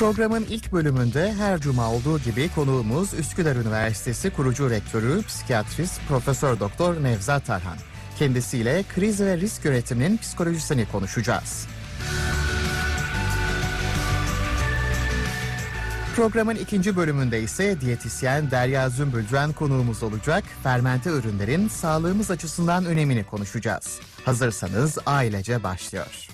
Programın ilk bölümünde her cuma olduğu gibi konuğumuz Üsküdar Üniversitesi kurucu rektörü, psikiyatrist Profesör Doktor Nevzat Tarhan. Kendisiyle kriz ve risk yönetiminin psikolojisini konuşacağız. Programın ikinci bölümünde ise diyetisyen Derya Zümbülcen konuğumuz olacak. Fermente ürünlerin sağlığımız açısından önemini konuşacağız. Hazırsanız ailece başlıyor.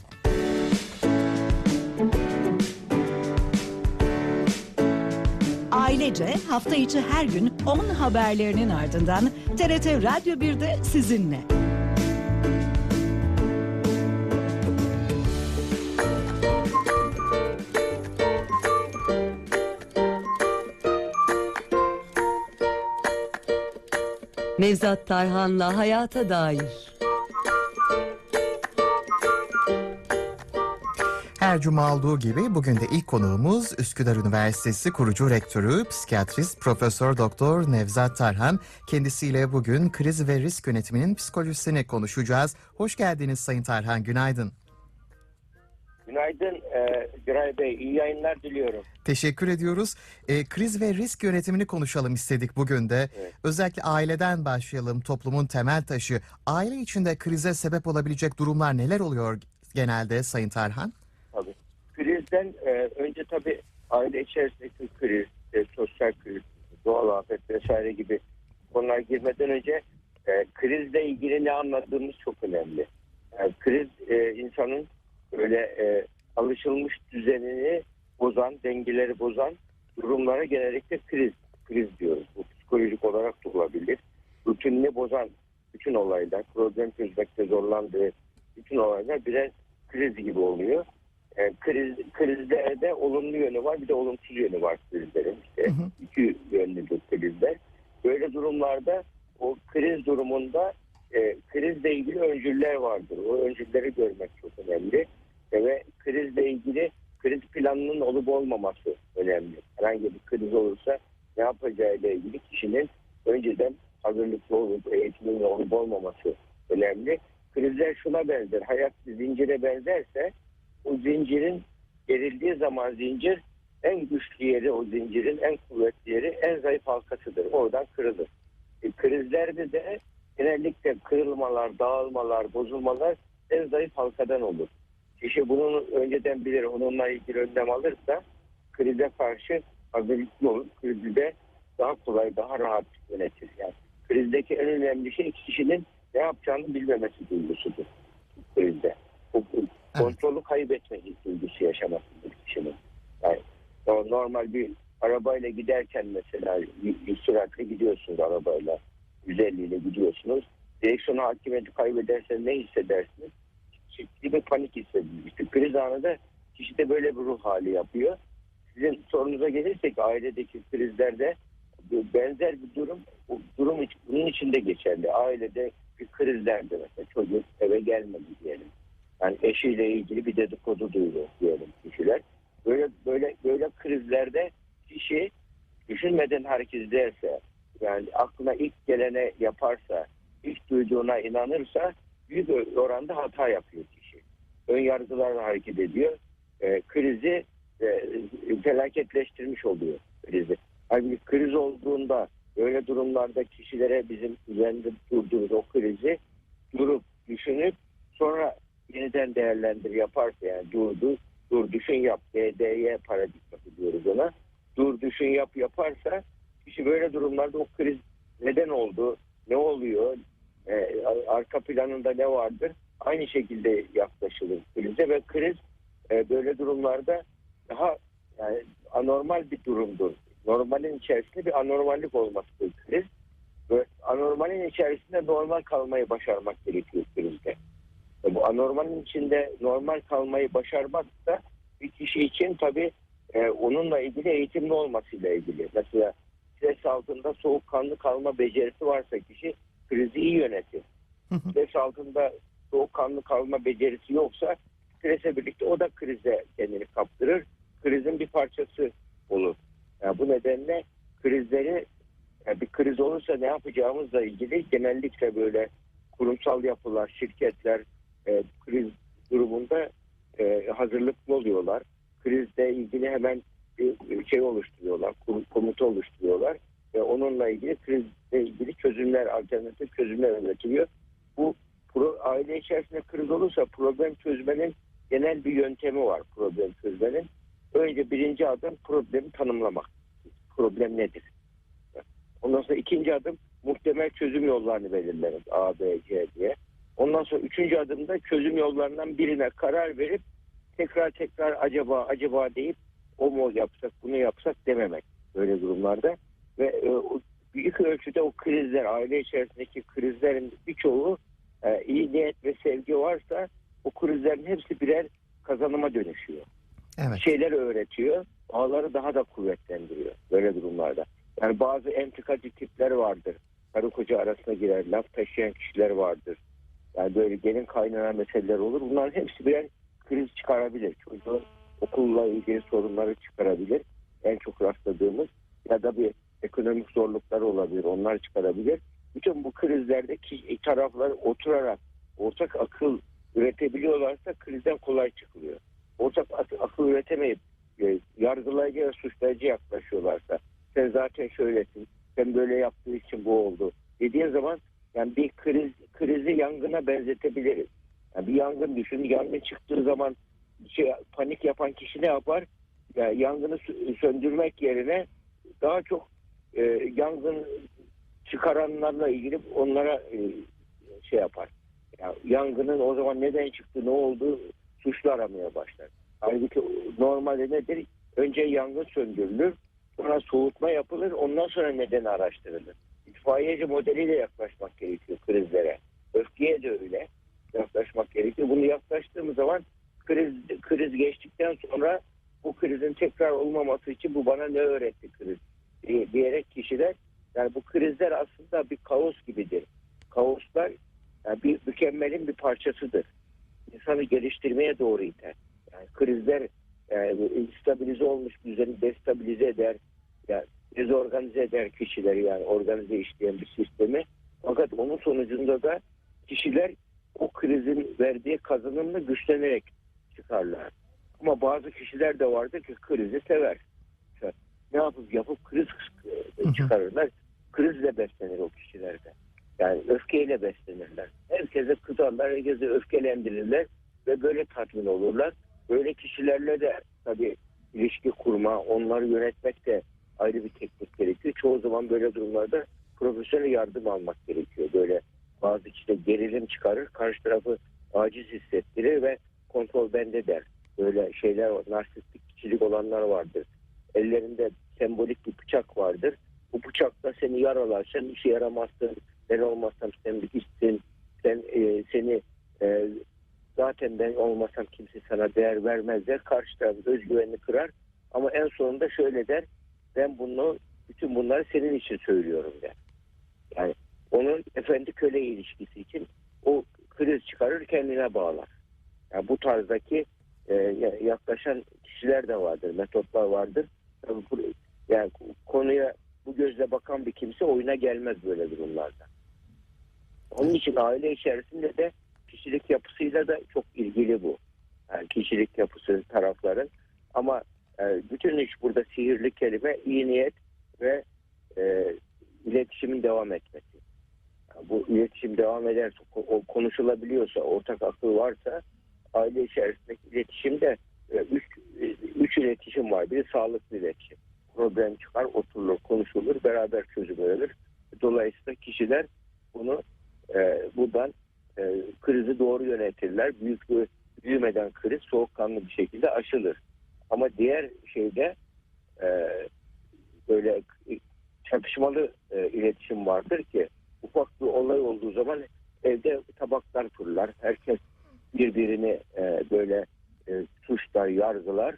Ailece hafta içi her gün 10 haberlerinin ardından TRT Radyo 1'de sizinle. Nevzat Tarhan'la Hayata Dair. Her cuma olduğu gibi bugün de ilk konuğumuz Üsküdar Üniversitesi kurucu rektörü, psikiyatrist Profesör Doktor Nevzat Tarhan. Kendisiyle bugün kriz ve risk yönetiminin psikolojisini konuşacağız. Hoş geldiniz Sayın Tarhan, günaydın. Günaydın e, Güray Bey. iyi yayınlar diliyorum. Teşekkür ediyoruz. E, kriz ve risk yönetimini konuşalım istedik bugün de. Evet. Özellikle aileden başlayalım, toplumun temel taşı. Aile içinde krize sebep olabilecek durumlar neler oluyor genelde Sayın Tarhan? Tabii. Krizden e, önce tabii aile içerisindeki kriz, e, sosyal kriz, doğal afet vesaire gibi konular girmeden önce e, krizle ilgili ne anladığımız çok önemli. Yani kriz e, insanın böyle e, alışılmış düzenini bozan, dengeleri bozan durumlara genellikle kriz, kriz diyoruz. Bu psikolojik olarak da olabilir. Rutinini bozan bütün olaylar, problem çözmekte zorlandığı bütün olaylar birer kriz gibi oluyor. Yani kriz, krizlerde olumlu yönü var bir de olumsuz yönü var krizlerin. İşte Hı hı. iki yönlüdür krizler. Böyle durumlarda o kriz durumunda e, krizle ilgili öncüller vardır. O öncülleri görmek çok önemli. E, ve krizle ilgili kriz planının olup olmaması önemli. Herhangi bir kriz olursa ne yapacağıyla ilgili kişinin önceden hazırlıklı olup eğitiminin olup olmaması önemli. Krizler şuna benzer. Hayat zincire benzerse o zincirin gerildiği zaman zincir en güçlü yeri o zincirin en kuvvetli yeri en zayıf halkasıdır. Oradan kırılır. E, krizlerde de genellikle kırılmalar, dağılmalar, bozulmalar en zayıf halkadan olur. Kişi bunu önceden bilir, onunla ilgili önlem alırsa krize karşı hazırlıklı olur. Krizi de daha kolay, daha rahat yönetir. Yani krizdeki en önemli şey kişinin ne yapacağını bilmemesi duygusudur krizde. Bu kontrolü kaybetme duygusu yaşamasıdır kişinin. Yani normal bir arabayla giderken mesela bir, süratle gidiyorsunuz arabayla 150 ile gidiyorsunuz. Direksiyonu hakimiyeti kaybederseniz ne hissedersiniz? Ciddi bir panik hissedilir. İşte kriz anında kişi de böyle bir ruh hali yapıyor. Sizin sorunuza gelirsek ailedeki krizlerde benzer bir durum bu durum bunun içinde geçerli. Ailede bir krizlerde mesela çocuk eve gelmedi diyelim. Yani eşiyle ilgili bir dedikodu duyuyor diyelim kişiler. Böyle böyle böyle krizlerde kişi düşünmeden hareket ederse yani aklına ilk gelene yaparsa, ilk duyduğuna inanırsa büyük oranda hata yapıyor kişi. Ön yargılarla hareket ediyor. Ee, krizi e, felaketleştirmiş oluyor krizi. Halbuki kriz olduğunda öyle durumlarda kişilere bizim üzerinde durduğumuz o krizi durup düşünüp sonra yeniden değerlendir yaparsa yani durdu, dur düşün yap DDY paradigması diyoruz ona. Dur düşün yap yaparsa kişi böyle durumlarda o kriz neden oldu, ne oluyor, e, arka planında ne vardır aynı şekilde yaklaşılır krize ve kriz e, böyle durumlarda daha yani anormal bir durumdur. Normalin içerisinde bir anormallik olmasıdır kriz. Ve anormalin içerisinde normal kalmayı başarmak gerekiyor. Bu anormalin içinde normal kalmayı başarmak da bir kişi için tabii e, onunla ilgili eğitimli olmasıyla ilgili. Mesela stres altında soğukkanlı kalma becerisi varsa kişi krizi iyi yönetir. Stres altında soğukkanlı kalma becerisi yoksa stresle birlikte o da krize kendini kaptırır. Krizin bir parçası olur. Yani bu nedenle krizleri yani bir kriz olursa ne yapacağımızla ilgili genellikle böyle kurumsal yapılar, şirketler e, kriz durumunda e, hazırlıklı oluyorlar. Krizle ilgili hemen bir şey oluşturuyorlar, kom- komuta oluşturuyorlar ve onunla ilgili krizle ilgili çözümler, alternatif çözümler üretiliyor. Bu pro- aile içerisinde kriz olursa problem çözmenin genel bir yöntemi var problem çözmenin. Önce birinci adım problemi tanımlamak. Problem nedir? Ondan sonra ikinci adım muhtemel çözüm yollarını belirleriz. A, B, C diye. Ondan sonra üçüncü adımda çözüm yollarından birine karar verip tekrar tekrar acaba acaba deyip o mu yapsak bunu yapsak dememek böyle durumlarda. Ve e, büyük ölçüde o krizler aile içerisindeki krizlerin birçoğu e, iyi niyet ve sevgi varsa o krizlerin hepsi birer kazanıma dönüşüyor Evet. şeyler öğretiyor. Ağları daha da kuvvetlendiriyor böyle durumlarda. Yani bazı entrikacı tipler vardır. Karı koca arasına girer, laf taşıyan kişiler vardır. Yani böyle gelin kaynana meseleler olur. Bunların hepsi birer kriz çıkarabilir. Çocuğun okulla ilgili sorunları çıkarabilir. En çok rastladığımız ya da bir ekonomik zorluklar olabilir. Onlar çıkarabilir. Bütün bu krizlerde ki- taraflar oturarak ortak akıl üretebiliyorlarsa krizden kolay çıkılıyor ortak ak- akıl üretemeyip e, yargılayıcı ve suçlayıcı yaklaşıyorlarsa sen zaten şöylesin, sen böyle yaptığı için bu oldu dediğin zaman yani bir kriz krizi yangına benzetebiliriz. Yani bir yangın düşün, yangın çıktığı zaman şey, panik yapan kişi ne yapar? Ya yangını sö- söndürmek yerine daha çok e, yangın çıkaranlarla ilgili onlara e, şey yapar. Ya, yangının o zaman neden çıktı, ne oldu suçlu aramaya başlar. Halbuki normalde nedir? Önce yangın söndürülür, sonra soğutma yapılır, ondan sonra nedeni araştırılır. İtfaiyeci modeliyle yaklaşmak gerekiyor krizlere. Öfkeye de öyle yaklaşmak gerekiyor. Bunu yaklaştığımız zaman kriz, kriz geçtikten sonra bu krizin tekrar olmaması için bu bana ne öğretti kriz diye- diyerek kişiler yani bu krizler aslında bir kaos gibidir. Kaoslar yani bir mükemmelin bir parçasıdır insanı geliştirmeye doğru iter. Yani krizler yani stabilize olmuş düzeni destabilize eder, yani dezorganize eder kişileri yani organize işleyen bir sistemi. Fakat onun sonucunda da kişiler o krizin verdiği kazanımla güçlenerek çıkarlar. Ama bazı kişiler de vardır ki krizi sever. Ne yapıp yapıp kriz çıkarırlar. Krizle beslenir o kişilerde. Yani öfkeyle beslenirler. Herkese kızarlar, herkese öfkelendirirler ve böyle tatmin olurlar. Böyle kişilerle de tabii ilişki kurma, onları yönetmek de ayrı bir teknik gerekiyor. Çoğu zaman böyle durumlarda profesyonel yardım almak gerekiyor. Böyle bazı kişiler gerilim çıkarır, karşı tarafı aciz hissettirir ve kontrol bende der. Böyle şeyler narsistik kişilik olanlar vardır. Ellerinde sembolik bir bıçak vardır. Bu bıçakla seni yaralar, sen işe yaramazsın, ben olmazsam sen bir hiçsin, sen e, seni e, zaten ben olmasam kimse sana değer vermez der. Karşı tarafın özgüvenini kırar. Ama en sonunda şöyle der. Ben bunu bütün bunları senin için söylüyorum der. Yani onun efendi köle ilişkisi için o kriz çıkarır kendine bağlar. Yani bu tarzdaki e, yaklaşan kişiler de vardır, metotlar vardır. Tabii bu- yani konuya bu gözle bakan bir kimse oyuna gelmez böyle durumlarda. Onun için aile içerisinde de kişilik yapısıyla da çok ilgili bu. Yani kişilik yapısı tarafların. Ama bütün iş burada sihirli kelime iyi niyet ve e, iletişimin devam etmesi. Yani bu iletişim devam ederse, konuşulabiliyorsa, ortak akıl varsa aile içerisindeki iletişimde e, üç, e, üç iletişim var. Biri sağlıklı iletişim. Problem çıkar, oturulur, konuşulur, beraber çözüm verilir. Dolayısıyla kişiler bunu e, buradan e, krizi doğru yönetirler. Büyük bir büyümeden kriz soğukkanlı bir şekilde aşılır. Ama diğer şeyde e, böyle çatışmalı e, iletişim vardır ki ufak bir olay olduğu zaman evde tabaklar fırlar. Herkes birbirini e, böyle e, suçlar, yargılar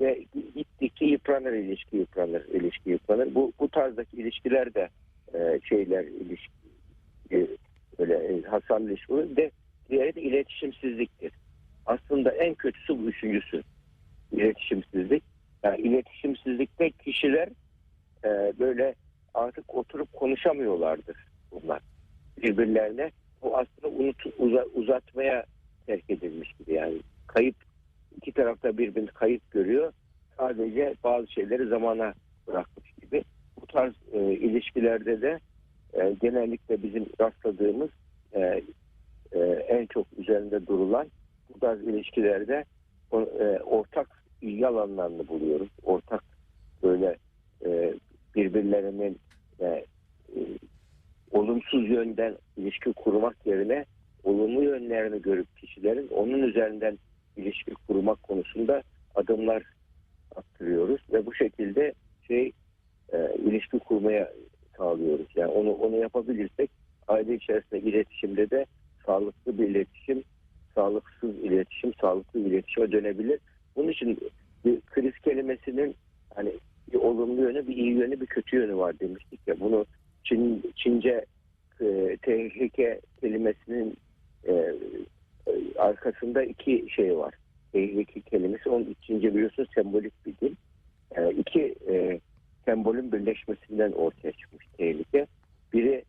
ve gittikçe yıpranır ilişki yıpranır, ilişki yıpranır. Bu, bu tarzdaki ilişkiler de e, şeyler ilişki e, böyle e, hasarlı ilişki olur. De diğeri de iletişimsizliktir. Aslında en kötüsü bu üçüncüsü. İletişimsizlik. Yani iletişimsizlikte kişiler e, böyle artık oturup konuşamıyorlardır bunlar birbirlerine. Bu aslında unut, uza- uzatmaya terk edilmiş gibi yani. Kayıp iki tarafta birbirini kayıp görüyor. sadece bazı şeyleri zamana bırakmış gibi. Bu tarz e, ilişkilerde de e, genellikle bizim rastladığımız e, e, en çok üzerinde durulan bu tarz ilişkilerde e, ortak ilgi alanlarını buluyoruz. Ortak böyle e, birbirlerinin e, olumsuz yönden ilişki kurmak yerine olumlu yönlerini görüp kişilerin onun üzerinden ilişki kurmak konusunda adımlar attırıyoruz ve bu şekilde şey e, ilişki kurmaya sağlıyoruz. Yani onu onu yapabilirsek aile içerisinde iletişimde de sağlıklı bir iletişim, sağlıksız iletişim, sağlıklı iletişime dönebilir. Bunun için bir kriz kelimesinin hani bir olumlu yönü, bir iyi yönü, bir kötü yönü var demiştik ya. Bunu Çin, Çince e, tehlike kelimesinin e, arkasında iki şey var. Tehlike kelimesi onun Çince biliyorsun sembolik bir dil. E, iki e, sembolün birleşmesinden ortaya çıkmış tehlike. Biri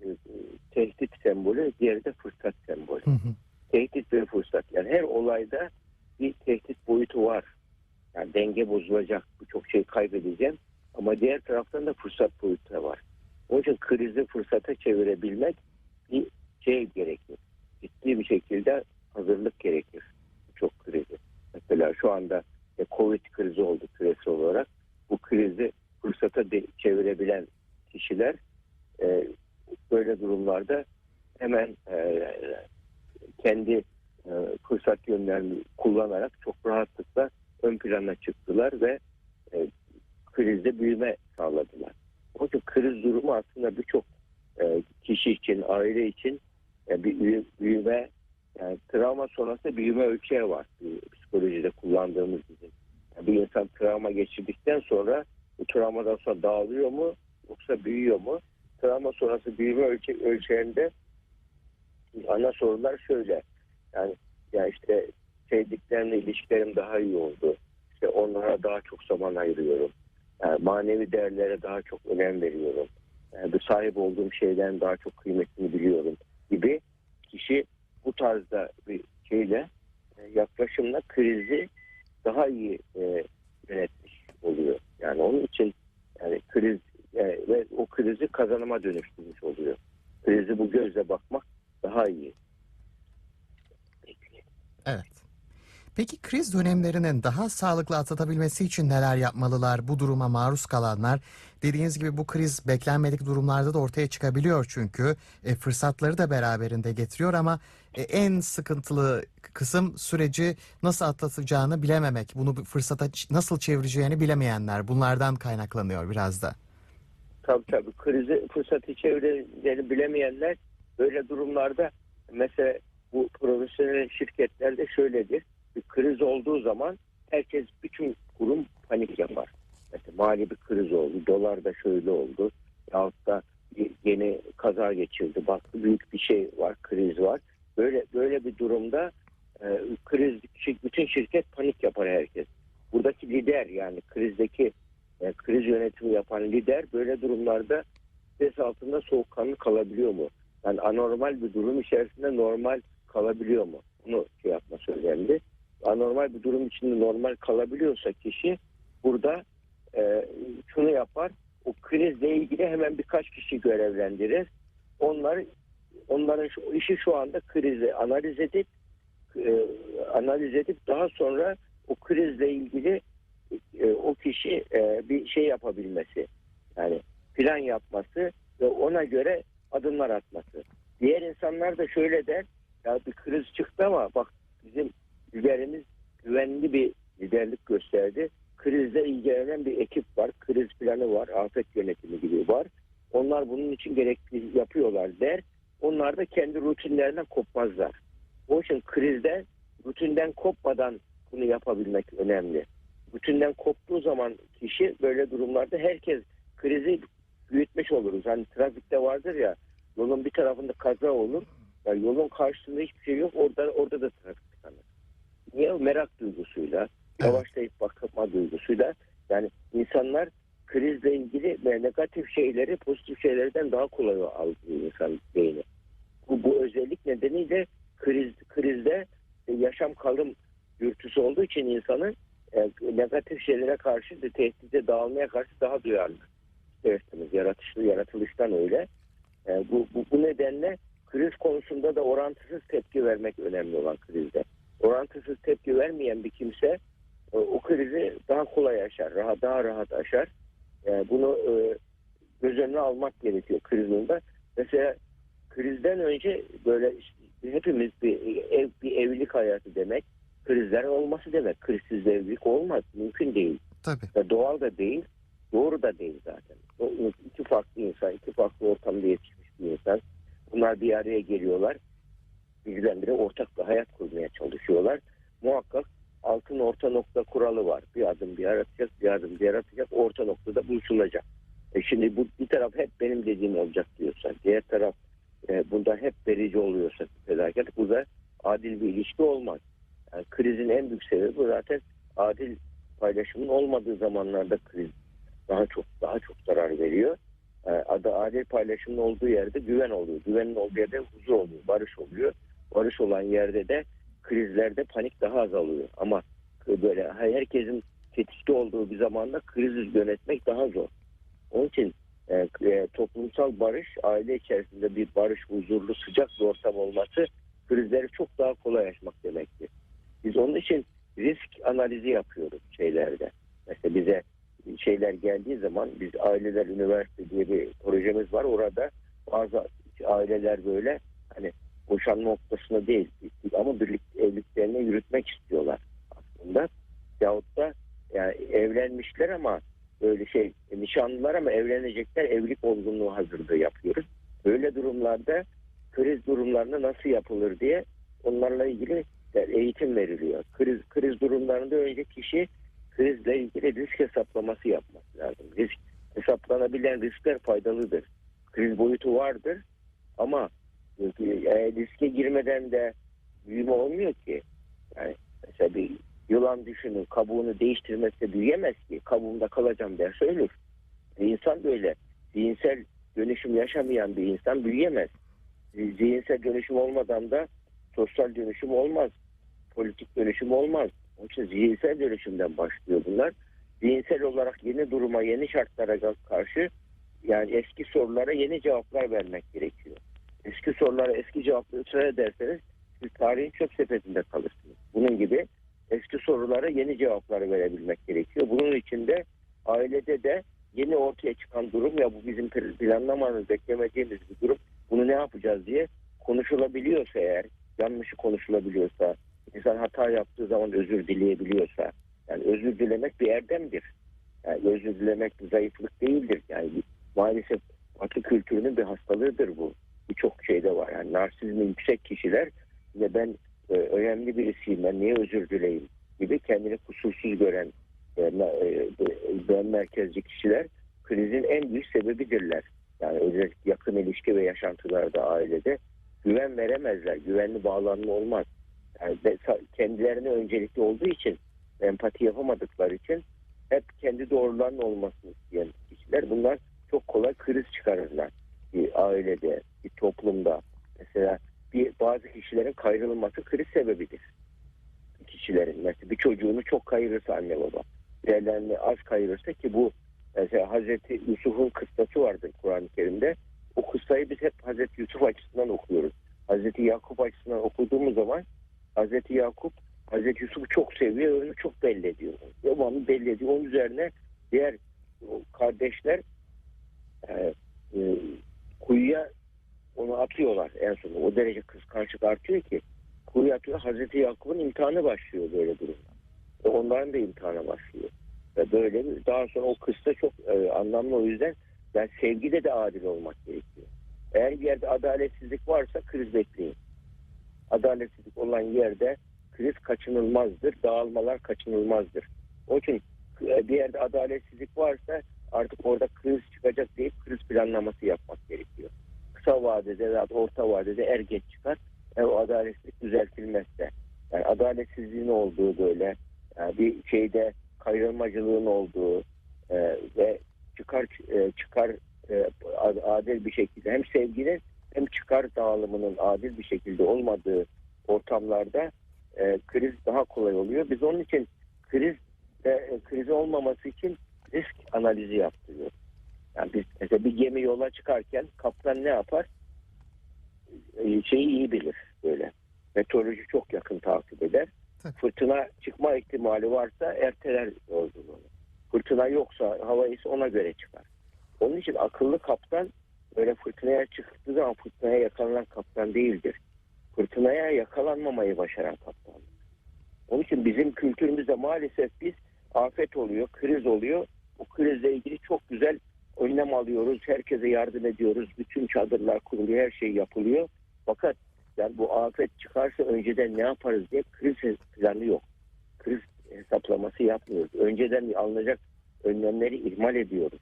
e, tehdit sembolü, diğeri de fırsat sembolü. Hı hı. Tehdit ve fırsat. Yani her olayda bir tehdit boyutu var. Yani denge bozulacak, birçok şey kaybedeceğim. Ama diğer taraftan da fırsat boyutu da var. Onun için krizi fırsata çevirebilmek bir şey gerekir. Ciddi bir şekilde hazırlık gerekir. Çok krizi. Mesela şu anda Covid krizi oldu küresel olarak. Bu krizi fırsata çevirebilen kişiler e, böyle durumlarda hemen e, kendi e, fırsat yönlerini kullanarak çok rahatlıkla ön plana çıktılar ve e, krizde büyüme sağladılar. O kriz durumu aslında birçok e, kişi için, aile için e, bir büyü- büyüme, yani travma sonrası büyüme ölçeği var e, psikolojide kullandığımız bizim. Yani bir insan travma geçirdikten sonra bu travmadan sonra dağılıyor mu yoksa büyüyor mu? Travma sonrası büyüme ölçe ölçeğinde ana sorular şöyle. Yani ya işte sevdiklerimle ilişkilerim daha iyi oldu. İşte onlara daha çok zaman ayırıyorum. Yani manevi değerlere daha çok önem veriyorum. Yani bu sahip olduğum şeylerin daha çok kıymetini biliyorum gibi kişi bu tarzda bir şeyle e, yaklaşımla krizi daha iyi e, yönetmiş oluyor. Yani onun için yani kriz e, ve o krizi kazanıma dönüştürmüş oluyor. Krizi bu gözle bakmak daha iyi. Evet. Peki kriz dönemlerinin daha sağlıklı atlatabilmesi için neler yapmalılar bu duruma maruz kalanlar? Dediğiniz gibi bu kriz beklenmedik durumlarda da ortaya çıkabiliyor çünkü e, fırsatları da beraberinde getiriyor ama e, en sıkıntılı kısım süreci nasıl atlatacağını bilememek, bunu bir fırsata nasıl çevireceğini bilemeyenler bunlardan kaynaklanıyor biraz da. Tabii tabii krizi fırsatı çevireceğini bilemeyenler böyle durumlarda mesela bu profesyonel şirketlerde şöyledir. Bir kriz olduğu zaman herkes bütün kurum panik yapar. Mesela mali bir kriz oldu, dolar da şöyle oldu. Yahut da yeni kaza geçirdi, baktı büyük bir şey var, kriz var. Böyle böyle bir durumda e, kriz bütün şirket panik yapar herkes. Buradaki lider yani krizdeki e, kriz yönetimi yapan lider böyle durumlarda stres altında soğukkanlı kalabiliyor mu? Yani anormal bir durum içerisinde normal kalabiliyor mu? Bunu şey yapması önemli. Anormal bir durum içinde normal kalabiliyorsa kişi burada e, şunu yapar. O krizle ilgili hemen birkaç kişi görevlendirir. Onlar onların şu, işi şu anda krizi analiz edip e, analiz edip daha sonra o krizle ilgili e, o kişi e, bir şey yapabilmesi. Yani plan yapması ve ona göre adımlar atması. Diğer insanlar da şöyle der. Ya bir kriz çıktı ama bak bizim liderimiz güvenli bir liderlik gösterdi. Krizle ilgilenen bir ekip var. Kriz planı var. Afet yönetimi gibi var. Onlar bunun için gerekli yapıyorlar der. Onlar da kendi rutinlerinden kopmazlar. O için krizde rutinden kopmadan bunu yapabilmek önemli. Rutinden koptuğu zaman kişi böyle durumlarda herkes krizi büyütmüş oluruz. Hani trafikte vardır ya yolun bir tarafında kaza olur. Ya yolun karşısında hiçbir şey yok. Orada orada da trafik tıkanır. Niye? Merak duygusuyla, yavaşlayıp bakma duygusuyla. Yani insanlar krizle ilgili ve negatif şeyleri pozitif şeylerden daha kolay algılıyor insan beyni. Bu, bu özellik nedeniyle kriz krizde yaşam kalım dürtüsü olduğu için insanın e, negatif şeylere karşı da tehdide dağılmaya karşı daha duyarlı. İsterseniz yaratışlı yaratılıştan öyle. E, bu, bu, bu nedenle kriz konusunda da orantısız tepki vermek önemli olan krizde. Orantısız tepki vermeyen bir kimse e, o krizi daha kolay aşar, rahat, daha rahat aşar. E, bunu e, göz önüne almak gerekiyor krizinde. Mesela krizden önce böyle hepimiz bir ev bir evlilik hayatı demek krizler olması demek. Krizsiz evlilik olmaz. Mümkün değil. Tabii. Doğal da değil. Doğru da değil zaten. O iki farklı insan, iki farklı ortamda yetişmiş bir insan. Bunlar bir araya geliyorlar. Birdenbire ortak bir hayat kurmaya çalışıyorlar. Muhakkak altın orta nokta kuralı var. Bir adım bir yaratacak, bir adım bir yaratacak. Orta noktada buluşulacak. E şimdi bu bir taraf hep benim dediğim olacak diyorsa, diğer taraf e, bunda hep verici oluyorsa fedakarlık burada adil bir ilişki olmaz. Yani krizin en büyük sebebi bu zaten adil paylaşımın olmadığı zamanlarda kriz daha çok daha çok zarar veriyor. E, adı adil paylaşımın olduğu yerde güven oluyor. Güvenin olduğu yerde huzur oluyor, barış oluyor. Barış olan yerde de krizlerde panik daha azalıyor. Ama böyle herkesin tetikte olduğu bir zamanda krizi yönetmek daha zor. Onun için e, e, toplumsal barış, aile içerisinde bir barış, huzurlu, sıcak bir ortam olması krizleri çok daha kolay aşmak demektir. Biz onun için risk analizi yapıyoruz şeylerde. Mesela bize şeyler geldiği zaman biz aileler üniversite diye bir projemiz var. Orada bazı aileler böyle hani boşanma noktasına değil ama birlikte evliliklerini yürütmek istiyorlar aslında. Yahut da yani evlenmişler ama böyle şey nişanlılar ama evlenecekler evlilik olgunluğu hazırlığı yapıyoruz. Böyle durumlarda kriz durumlarında nasıl yapılır diye onlarla ilgili eğitim veriliyor. Kriz kriz durumlarında önce kişi krizle ilgili risk hesaplaması yapması lazım. Risk hesaplanabilen riskler faydalıdır. Kriz boyutu vardır ama e, riske girmeden de büyüme olmuyor ki. Yani mesela bir yılan düşünün kabuğunu değiştirmezse büyüyemez ki. Kabuğunda kalacağım derse ölür. E, insan böyle. Zihinsel dönüşüm yaşamayan bir insan büyüyemez. Zihinsel dönüşüm olmadan da sosyal dönüşüm olmaz. Politik dönüşüm olmaz. Onun zihinsel dönüşümden başlıyor bunlar. Zihinsel olarak yeni duruma, yeni şartlara karşı yani eski sorulara yeni cevaplar vermek gerekiyor. Eski sorulara eski cevapları ısrar ederseniz siz tarihin çöp sepetinde kalırsınız. Bunun gibi eski sorulara yeni cevaplar verebilmek gerekiyor. Bunun için de ailede de yeni ortaya çıkan durum ya bu bizim planlamanız beklemediğimiz bir durum. Bunu ne yapacağız diye konuşulabiliyorsa eğer, yanlışı konuşulabiliyorsa, insan hata yaptığı zaman özür dileyebiliyorsa, yani özür dilemek bir erdemdir. Yani özür dilemek bir zayıflık değildir. Yani maalesef Batı kültürünün bir hastalığıdır bu. Birçok şeyde var. Yani narsizmi yüksek kişiler ve ben e, önemli birisiyim ben niye özür dileyim gibi kendini kusursuz gören e, e, ben merkezci kişiler krizin en büyük sebebidirler. Yani özellikle yakın ilişki ve yaşantılarda ailede güven veremezler. Güvenli bağlanma olmaz. Kendilerine öncelikli olduğu için empati yapamadıkları için hep kendi doğrularının olmasını isteyen kişiler bunlar çok kolay kriz çıkarırlar. Bir ailede, bir toplumda. Mesela bir bazı kişilerin kayrılması kriz sebebidir. Kişilerin mesela bir çocuğunu çok kayırırsa anne baba. Diğerlerini az kayırırsa ki bu mesela Hazreti Yusuf'un kıssası vardır Kur'an-ı Kerim'de. O kıssayı biz hep Hazreti Yusuf açısından okuyoruz. Hazreti Yakup açısından okuduğumuz zaman Hazreti Yakup Hazreti Yusuf'u çok seviyor onu çok belli ediyor. Devamlı belli ediyor. Onun üzerine diğer kardeşler e, e, kuyuya onu atıyorlar en sonunda. O derece kıskançlık artıyor ki kuyuya atıyor. Hazreti Yakup'un imtihanı başlıyor böyle durumda. Ve onların da imtihanı başlıyor. Ve böyle bir, daha sonra o kıssa çok e, anlamlı o yüzden yani sevgide de adil olmak gerekiyor. Eğer bir yerde adaletsizlik varsa kriz bekleyin. Adaletsizlik olan yerde kriz kaçınılmazdır. Dağılmalar kaçınılmazdır. Onun için bir yerde adaletsizlik varsa artık orada kriz çıkacak deyip kriz planlaması yapmak gerekiyor. Kısa vadede veya orta vadede er geç çıkar. Yani o adaletsizlik düzeltilmezse. Yani adaletsizliğin olduğu böyle yani bir şeyde kayrılmacılığın olduğu e, ve çıkar e, çıkar e, adil bir şekilde hem sevginin hem çıkar dağılımının adil bir şekilde olmadığı ortamlarda e, kriz daha kolay oluyor. Biz onun için kriz e, kriz olmaması için risk analizi yaptırıyor. Yani biz mesela bir gemi yola çıkarken kaptan ne yapar? E, Şeyi iyi bilir böyle. Meteoroloji çok yakın takip eder. Fırtına çıkma ihtimali varsa erteler yolculuğunu. Fırtına yoksa hava ise ona göre çıkar. Onun için akıllı kaptan böyle fırtınaya çıktığı zaman fırtınaya yakalanan kaptan değildir. Fırtınaya yakalanmamayı başaran kaptandır. Onun için bizim kültürümüzde maalesef biz afet oluyor, kriz oluyor. Bu krizle ilgili çok güzel önlem alıyoruz. Herkese yardım ediyoruz. Bütün çadırlar kuruluyor, her şey yapılıyor. Fakat yani bu afet çıkarsa önceden ne yaparız diye kriz planı yok. Kriz hesaplaması yapmıyoruz. Önceden alınacak önlemleri ihmal ediyoruz.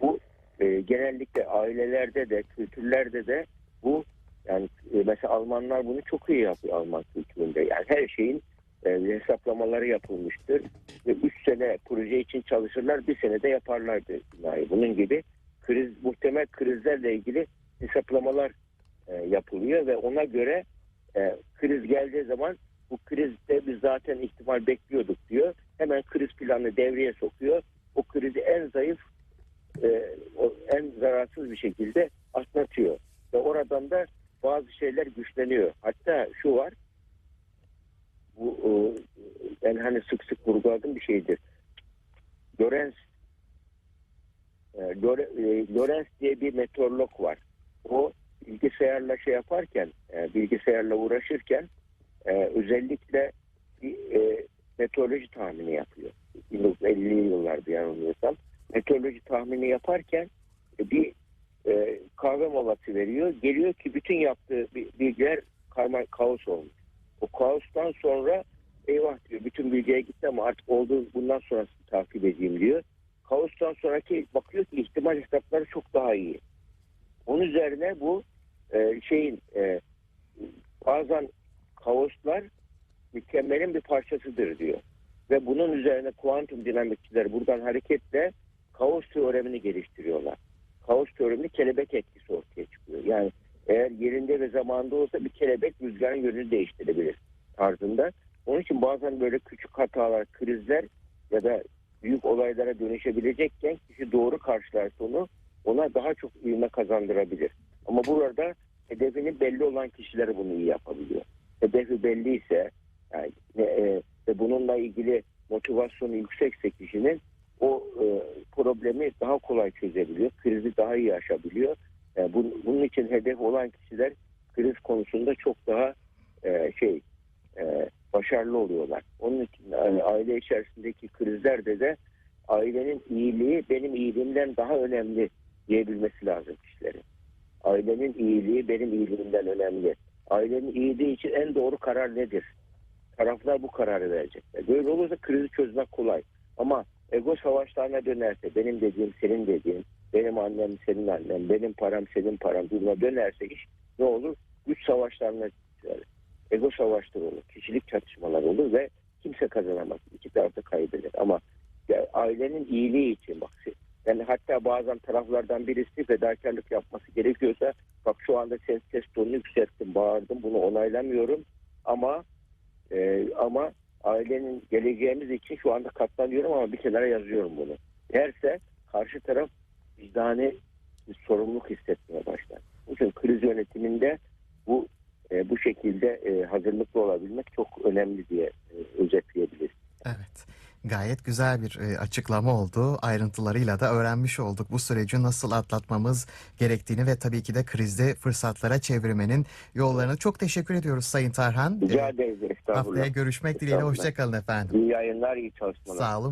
Bu e, genellikle ailelerde de, kültürlerde de bu yani e, mesela Almanlar bunu çok iyi yapıyor Alman kültüründe. Yani her şeyin e, hesaplamaları yapılmıştır. Ve 3 sene proje için çalışırlar, bir senede yaparlardı binayı. Bunun gibi kriz muhtemel krizlerle ilgili hesaplamalar e, yapılıyor ve ona göre e, kriz geldiği zaman bu krizde biz zaten ihtimal bekliyorduk diyor. Hemen kriz planını devreye sokuyor. O krizi en zayıf, e, o en zararsız bir şekilde atlatıyor. Ve oradan da bazı şeyler güçleniyor. Hatta şu var, bu e, ben hani sık sık vurguladığım bir şeydir. Lorenz e, e, Lorenz diye bir meteorolog var. O bilgisayarla şey yaparken, e, bilgisayarla uğraşırken e, özellikle bir e, meteoroloji tahmini yapıyor. 1950'li yıllarda yanılmıyorsam. Meteoroloji tahmini yaparken e, bir e, kahve molası veriyor. Geliyor ki bütün yaptığı bi- bilgiler karma kaos olmuş. O kaostan sonra eyvah diyor bütün bilgiye gitti ama artık oldu bundan sonrasını takip edeyim diyor. Kaostan sonraki bakıyor ki ihtimal hesapları çok daha iyi. Onun üzerine bu e, şeyin e, bazen kaoslar mükemmelin bir parçasıdır diyor. Ve bunun üzerine kuantum dinamikçiler buradan hareketle kaos teoremini geliştiriyorlar. Kaos teoreminde kelebek etkisi ortaya çıkıyor. Yani eğer yerinde ve zamanda olsa bir kelebek rüzgarın yönünü değiştirebilir tarzında. Onun için bazen böyle küçük hatalar, krizler ya da büyük olaylara dönüşebilecekken kişi doğru karşılarsa onu ona daha çok ivme kazandırabilir. Ama burada hedefinin belli olan kişiler bunu iyi yapabiliyor. Hedefi belliyse yani, e, e, ve bununla ilgili motivasyonu yüksekse kişinin o e, problemi daha kolay çözebiliyor. Krizi daha iyi aşabiliyor. Yani bunun, bunun için hedef olan kişiler kriz konusunda çok daha e, şey e, başarılı oluyorlar. Onun için yani aile içerisindeki krizlerde de ailenin iyiliği benim iyiliğimden daha önemli diyebilmesi lazım kişilerin. Ailenin iyiliği benim iyiliğimden önemli. Ailenin iyiliği için en doğru karar nedir? Taraflar bu kararı verecekler. Böyle olursa krizi çözmek kolay. Ama ego savaşlarına dönerse benim dediğim senin dediğin, benim annem senin annen, benim param senin param duruma dönerse iş ne olur? Güç savaşlarına yani ego savaşları olur, kişilik çatışmalar olur ve kimse kazanamaz. İki taraf kaybeder. Ama ya, ailenin iyiliği için bak yani hatta bazen taraflardan birisi fedakarlık yapması gerekiyorsa bak şu anda ses, ses tonunu yükselttim, bağırdım bunu onaylamıyorum ama e, ama ailenin geleceğimiz için şu anda katlanıyorum ama bir kenara yazıyorum bunu. Derse karşı taraf vicdani bir sorumluluk hissetmeye başlar. İçin kriz yönetiminde bu e, bu şekilde e, hazırlıklı olabilmek çok önemli diye e, özetleyebiliriz. Evet. Gayet güzel bir e, açıklama oldu. Ayrıntılarıyla da öğrenmiş olduk bu süreci nasıl atlatmamız gerektiğini ve tabii ki de krizde fırsatlara çevirmenin yollarını. Çok teşekkür ediyoruz Sayın Tarhan. Rica E, ederiz. Haftaya görüşmek dileğiyle. Hoşçakalın efendim. İyi yayınlar, iyi çalışmalar. Sağ olun.